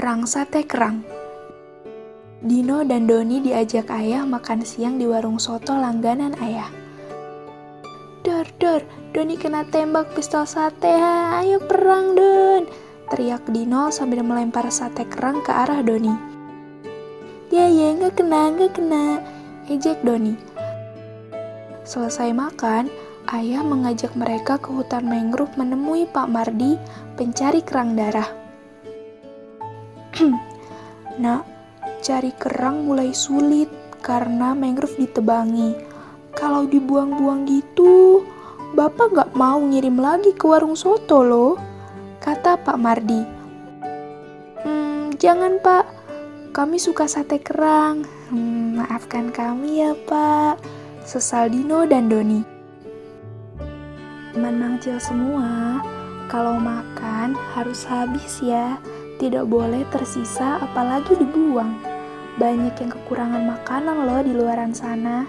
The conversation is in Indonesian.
Perang Sate Kerang Dino dan Doni diajak ayah makan siang di warung soto langganan ayah. Dor, dor, Doni kena tembak pistol sate, ha. ayo perang Don. Teriak Dino sambil melempar sate kerang ke arah Doni. Ya, ya, nggak kena, nggak kena, ejek Doni. Selesai makan, ayah mengajak mereka ke hutan mangrove menemui Pak Mardi, pencari kerang darah. Nak, cari kerang mulai sulit karena mangrove ditebangi. Kalau dibuang-buang gitu, Bapak nggak mau ngirim lagi ke warung soto loh, kata Pak Mardi. Hmm, jangan Pak, kami suka sate kerang. Hmm, maafkan kami ya Pak, sesal Dino dan Doni. Teman semua, kalau makan harus habis ya, tidak boleh tersisa apalagi dibuang. Banyak yang kekurangan makanan loh di luaran sana.